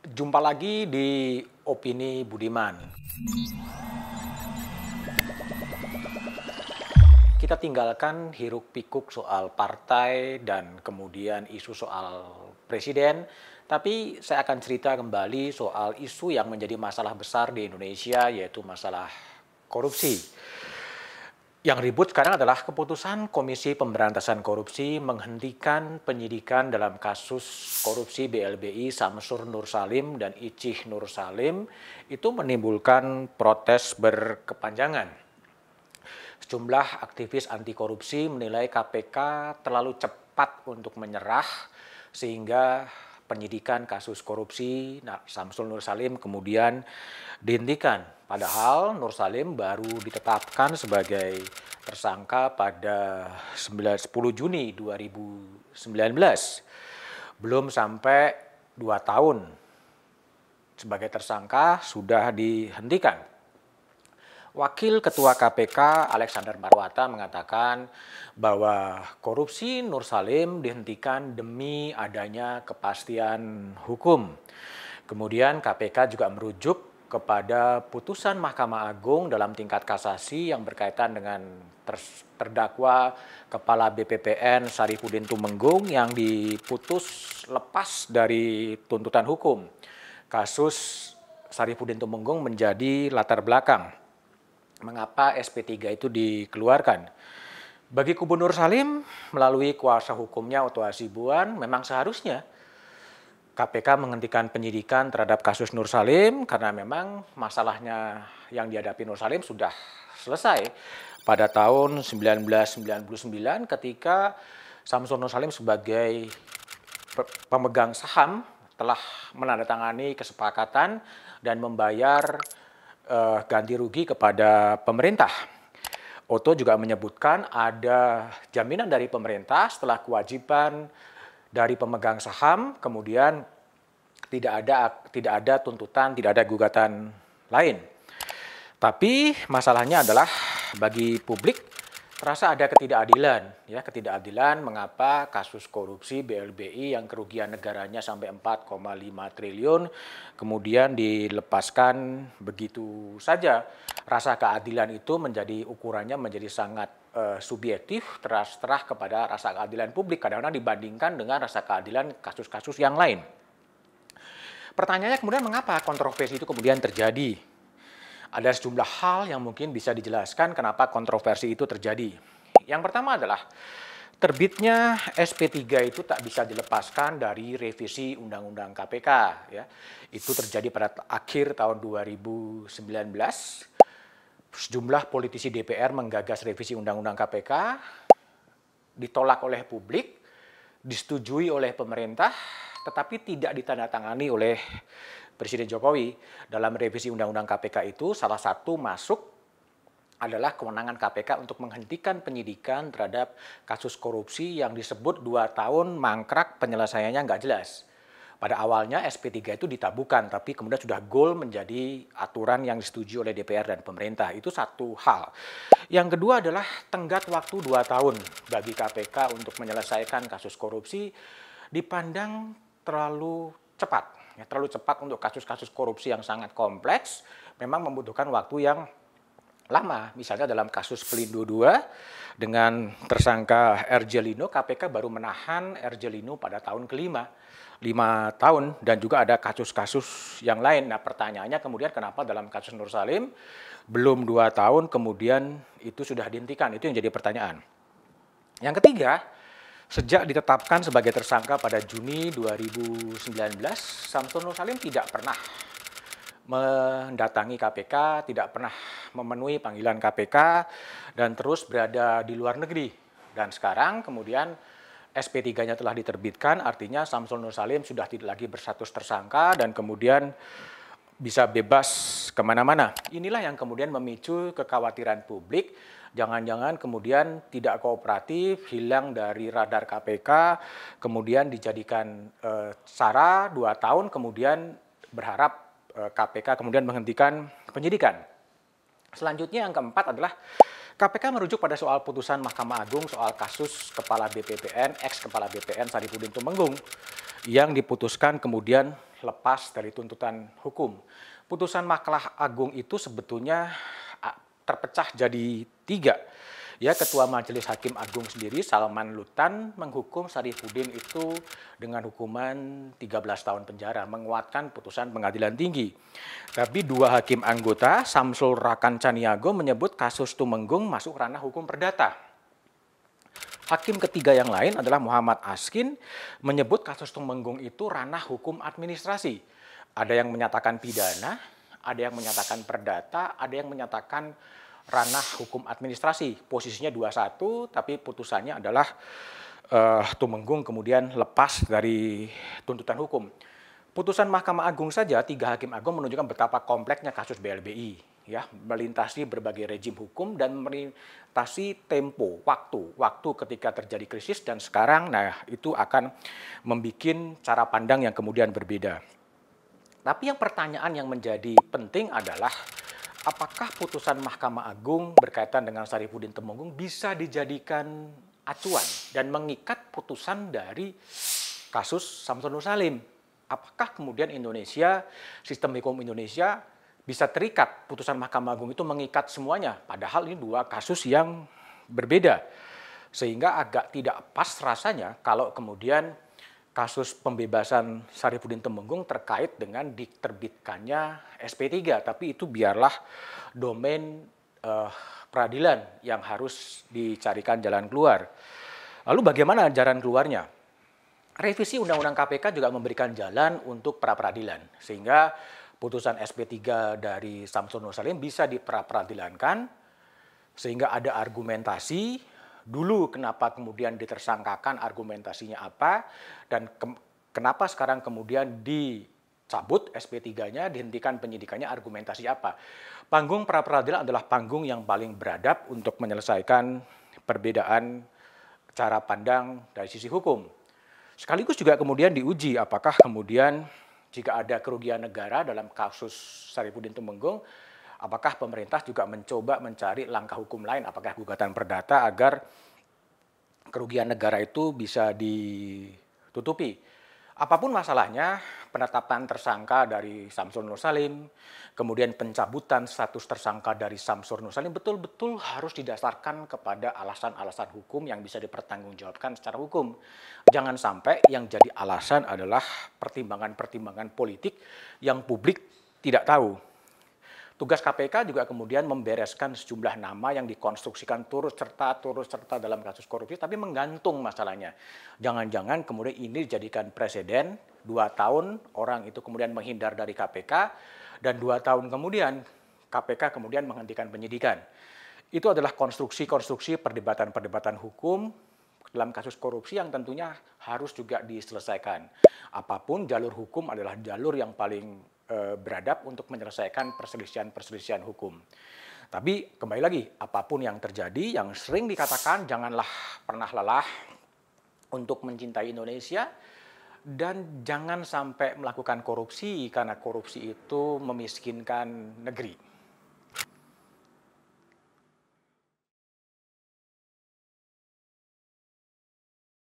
Jumpa lagi di Opini Budiman. Kita tinggalkan hiruk pikuk soal partai dan kemudian isu soal presiden, tapi saya akan cerita kembali soal isu yang menjadi masalah besar di Indonesia yaitu masalah korupsi. Yang ribut sekarang adalah keputusan Komisi Pemberantasan Korupsi menghentikan penyidikan dalam kasus korupsi BLBI Samsur Nur Salim dan Icih Nur Salim itu menimbulkan protes berkepanjangan. Sejumlah aktivis anti korupsi menilai KPK terlalu cepat untuk menyerah sehingga penyidikan kasus korupsi Samsul Nur Salim kemudian dihentikan Padahal Nur Salim baru ditetapkan sebagai tersangka pada 10 Juni 2019. Belum sampai dua tahun sebagai tersangka sudah dihentikan. Wakil Ketua KPK Alexander Marwata mengatakan bahwa korupsi Nur Salim dihentikan demi adanya kepastian hukum. Kemudian KPK juga merujuk kepada putusan Mahkamah Agung dalam tingkat kasasi yang berkaitan dengan terdakwa Kepala BPPN Sarifudin Tumenggung yang diputus lepas dari tuntutan hukum. Kasus Sarifudin Tumenggung menjadi latar belakang mengapa SP3 itu dikeluarkan. Bagi Kubu Nur Salim, melalui kuasa hukumnya Oto Hasibuan, memang seharusnya KPK menghentikan penyidikan terhadap kasus Nur Salim karena memang masalahnya yang dihadapi Nur Salim sudah selesai pada tahun 1999 ketika Samsul Nur Salim sebagai pemegang saham telah menandatangani kesepakatan dan membayar uh, ganti rugi kepada pemerintah. Oto juga menyebutkan ada jaminan dari pemerintah setelah kewajiban dari pemegang saham, kemudian tidak ada tidak ada tuntutan, tidak ada gugatan lain. Tapi masalahnya adalah bagi publik terasa ada ketidakadilan, ya ketidakadilan mengapa kasus korupsi BLBI yang kerugian negaranya sampai 4,5 triliun kemudian dilepaskan begitu saja. Rasa keadilan itu menjadi ukurannya menjadi sangat uh, subjektif terserah kepada rasa keadilan publik kadang-kadang dibandingkan dengan rasa keadilan kasus-kasus yang lain. Pertanyaannya kemudian mengapa kontroversi itu kemudian terjadi? Ada sejumlah hal yang mungkin bisa dijelaskan kenapa kontroversi itu terjadi. Yang pertama adalah terbitnya SP3 itu tak bisa dilepaskan dari revisi Undang-Undang KPK ya. Itu terjadi pada akhir tahun 2019 sejumlah politisi DPR menggagas revisi Undang-Undang KPK, ditolak oleh publik, disetujui oleh pemerintah, tetapi tidak ditandatangani oleh Presiden Jokowi. Dalam revisi Undang-Undang KPK itu salah satu masuk adalah kewenangan KPK untuk menghentikan penyidikan terhadap kasus korupsi yang disebut dua tahun mangkrak penyelesaiannya nggak jelas pada awalnya SP3 itu ditabukan, tapi kemudian sudah goal menjadi aturan yang disetujui oleh DPR dan pemerintah. Itu satu hal. Yang kedua adalah tenggat waktu dua tahun bagi KPK untuk menyelesaikan kasus korupsi dipandang terlalu cepat. Ya, terlalu cepat untuk kasus-kasus korupsi yang sangat kompleks, memang membutuhkan waktu yang lama. Misalnya dalam kasus Pelindo 2 dengan tersangka Erjelino, KPK baru menahan Erjelino pada tahun kelima lima tahun dan juga ada kasus-kasus yang lain. Nah pertanyaannya kemudian kenapa dalam kasus Nur Salim belum dua tahun kemudian itu sudah dihentikan? Itu yang jadi pertanyaan. Yang ketiga, sejak ditetapkan sebagai tersangka pada Juni 2019, Samsul Nur Salim tidak pernah mendatangi KPK, tidak pernah memenuhi panggilan KPK, dan terus berada di luar negeri. Dan sekarang kemudian SP3-nya telah diterbitkan, artinya Samsul Nur Salim sudah tidak lagi berstatus tersangka dan kemudian bisa bebas ke mana-mana. Inilah yang kemudian memicu kekhawatiran publik, jangan-jangan kemudian tidak kooperatif, hilang dari radar KPK, kemudian dijadikan e, SARA dua tahun, kemudian berharap e, eh, KPK kemudian menghentikan penyidikan. Selanjutnya yang keempat adalah KPK merujuk pada soal putusan Mahkamah Agung soal kasus Kepala BPPN, ex Kepala BPN Sarifudin Tumenggung yang diputuskan kemudian lepas dari tuntutan hukum. Putusan Mahkamah Agung itu sebetulnya terpecah jadi tiga. Ya, Ketua Majelis Hakim Agung sendiri, Salman Lutan, menghukum Sarifudin itu dengan hukuman 13 tahun penjara, menguatkan putusan pengadilan tinggi. Tapi dua hakim anggota, Samsul Rakan Caniago, menyebut kasus Tumenggung masuk ranah hukum perdata. Hakim ketiga yang lain adalah Muhammad Askin, menyebut kasus Tumenggung itu ranah hukum administrasi. Ada yang menyatakan pidana, ada yang menyatakan perdata, ada yang menyatakan ranah hukum administrasi. Posisinya 21, tapi putusannya adalah uh, Tumenggung kemudian lepas dari tuntutan hukum. Putusan Mahkamah Agung saja, tiga hakim agung menunjukkan betapa kompleksnya kasus BLBI, ya, melintasi berbagai rejim hukum dan melintasi tempo, waktu, waktu ketika terjadi krisis dan sekarang, nah itu akan membuat cara pandang yang kemudian berbeda. Tapi yang pertanyaan yang menjadi penting adalah apakah putusan Mahkamah Agung berkaitan dengan Sarifudin Temenggung bisa dijadikan acuan dan mengikat putusan dari kasus Samsul Nur Salim? Apakah kemudian Indonesia, sistem hukum Indonesia bisa terikat putusan Mahkamah Agung itu mengikat semuanya? Padahal ini dua kasus yang berbeda. Sehingga agak tidak pas rasanya kalau kemudian kasus pembebasan Sarifudin Temenggung terkait dengan diterbitkannya SP3, tapi itu biarlah domain uh, peradilan yang harus dicarikan jalan keluar. Lalu bagaimana jalan keluarnya? Revisi Undang-Undang KPK juga memberikan jalan untuk pra peradilan, sehingga putusan SP3 dari Samsul Nur Salim bisa diperadilankan, sehingga ada argumentasi dulu kenapa kemudian ditersangkakan argumentasinya apa dan ke, kenapa sekarang kemudian dicabut SP3-nya, dihentikan penyidikannya argumentasi apa. Panggung pra peradilan adalah panggung yang paling beradab untuk menyelesaikan perbedaan cara pandang dari sisi hukum. Sekaligus juga kemudian diuji apakah kemudian jika ada kerugian negara dalam kasus Sarifudin Tumenggung, apakah pemerintah juga mencoba mencari langkah hukum lain, apakah gugatan perdata agar kerugian negara itu bisa ditutupi. Apa pun masalahnya, penetapan tersangka dari Samsul Nur Salim, kemudian pencabutan status tersangka dari Samsul Nur Salim betul-betul harus didasarkan kepada alasan-alasan hukum yang bisa dipertanggungjawabkan secara hukum. Jangan sampai yang jadi alasan adalah pertimbangan-pertimbangan politik yang publik tidak tahu. Tugas KPK juga kemudian membereskan sejumlah nama yang dikonstruksikan turut serta turut serta dalam kasus korupsi, tapi menggantung masalahnya. Jangan-jangan kemudian ini dijadikan presiden, dua tahun orang itu kemudian menghindar dari KPK, dan dua tahun kemudian KPK kemudian menghentikan penyidikan. Itu adalah konstruksi-konstruksi perdebatan-perdebatan hukum dalam kasus korupsi yang tentunya harus juga diselesaikan. Apa pun jalur hukum adalah jalur yang paling beradab untuk menyelesaikan perselisihan-perselisihan hukum. Tapi kembali lagi, apa pun yang terjadi, yang sering dikatakan janganlah pernah lelah untuk mencintai Indonesia dan jangan sampai melakukan korupsi karena korupsi itu memiskinkan negeri.